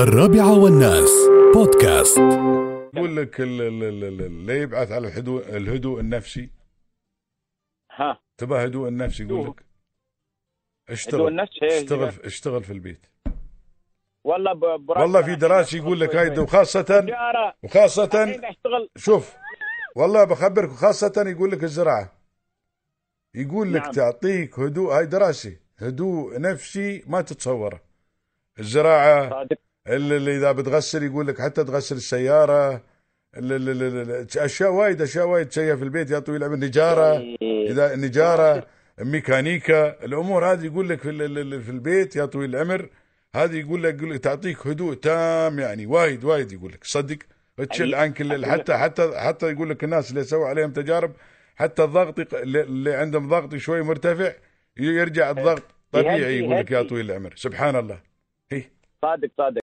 الرابعة والناس. بودكاست. يقول لك ال- ال- ال- ال- اللي يبعث على الهدوء الهدوء النفسي. ها. تبى هدوء النفسي يقول. لك؟ اشتغل. النفسي اشتغل؟ اشتغل في البيت. والله والله في دراسة أشتغل يقول لك هاي. وخاصة وخاصة شوف. والله بخبرك خاصة يقول لك الزراعة. يقول لك نعم. تعطيك هدوء هاي دراسة. هدوء نفسي ما تتصوره. الزراعة صادق. اللي, اللي إذا بتغسل يقول لك حتى تغسل السيارة. اللي اللي اللي أشياء وايد أشياء وايد تسويها في البيت. يا طويل العمر نجاره إيه. إذا نجاره ميكانيكا الأمور هذه يقول لك في في البيت. يا طويل العمر هذه يقول لك يقول لك تعطيك هدوء تام يعني. وايد وايد يقول لك. صدق؟ تشل عنك حتى حتى حتى يقول لك الناس اللي سووا عليهم تجارب حتى الضغط اللي عندهم ضغط شوي مرتفع يرجع الضغط طبيعي يقول لك يا. طويل العمر. سبحان الله. صادق صادق.